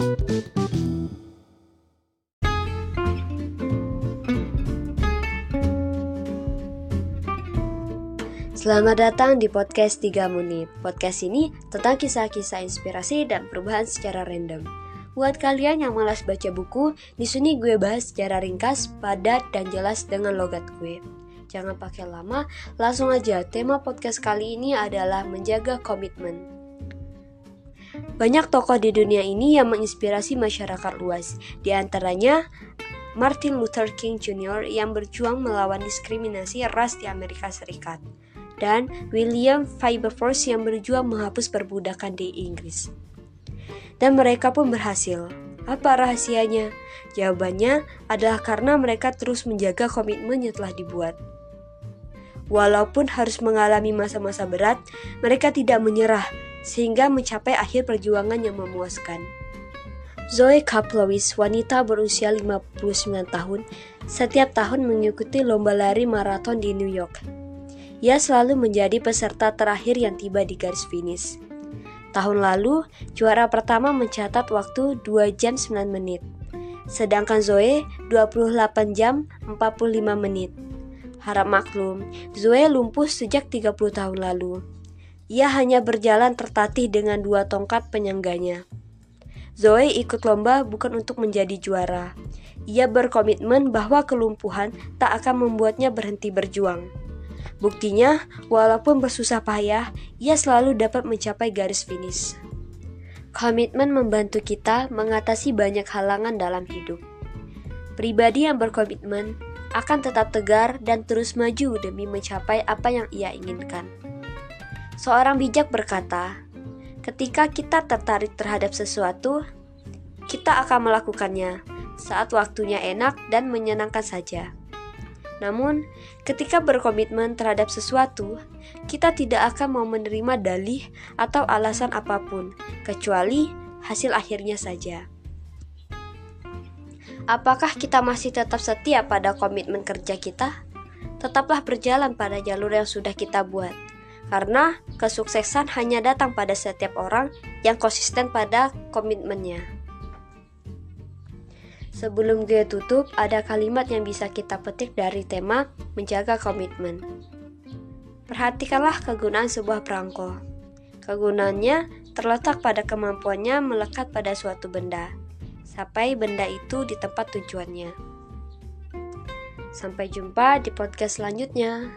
Selamat datang di podcast 3 menit. Podcast ini tentang kisah-kisah inspirasi dan perubahan secara random. Buat kalian yang malas baca buku, di sini gue bahas secara ringkas, padat, dan jelas dengan logat gue. Jangan pakai lama, langsung aja. Tema podcast kali ini adalah menjaga komitmen. Banyak tokoh di dunia ini yang menginspirasi masyarakat luas. Di antaranya Martin Luther King Jr. yang berjuang melawan diskriminasi ras di Amerika Serikat dan William Wilberforce yang berjuang menghapus perbudakan di Inggris. Dan mereka pun berhasil. Apa rahasianya? Jawabannya adalah karena mereka terus menjaga komitmen yang telah dibuat. Walaupun harus mengalami masa-masa berat, mereka tidak menyerah sehingga mencapai akhir perjuangan yang memuaskan. Zoe Kaplowitz, wanita berusia 59 tahun, setiap tahun mengikuti lomba lari maraton di New York. Ia selalu menjadi peserta terakhir yang tiba di garis finish. Tahun lalu, juara pertama mencatat waktu 2 jam 9 menit. Sedangkan Zoe 28 jam 45 menit. Harap maklum, Zoe lumpuh sejak 30 tahun lalu. Ia hanya berjalan tertatih dengan dua tongkat penyangganya. Zoe ikut lomba bukan untuk menjadi juara. Ia berkomitmen bahwa kelumpuhan tak akan membuatnya berhenti berjuang. Buktinya, walaupun bersusah payah, ia selalu dapat mencapai garis finish. Komitmen membantu kita mengatasi banyak halangan dalam hidup. Pribadi yang berkomitmen akan tetap tegar dan terus maju demi mencapai apa yang ia inginkan. Seorang bijak berkata, "Ketika kita tertarik terhadap sesuatu, kita akan melakukannya saat waktunya enak dan menyenangkan saja." Namun, ketika berkomitmen terhadap sesuatu, kita tidak akan mau menerima dalih atau alasan apa pun, kecuali hasil akhirnya saja. Apakah kita masih tetap setia pada komitmen kerja kita? Tetaplah berjalan pada jalur yang sudah kita buat, karena kesuksesan hanya datang pada setiap orang yang konsisten pada komitmennya. Sebelum gue tutup, ada kalimat yang bisa kita petik dari tema menjaga komitmen. Perhatikanlah kegunaan sebuah perangko. Kegunaannya terletak pada kemampuannya melekat pada suatu benda, sampai benda itu di tempat tujuannya. Sampai jumpa di podcast selanjutnya.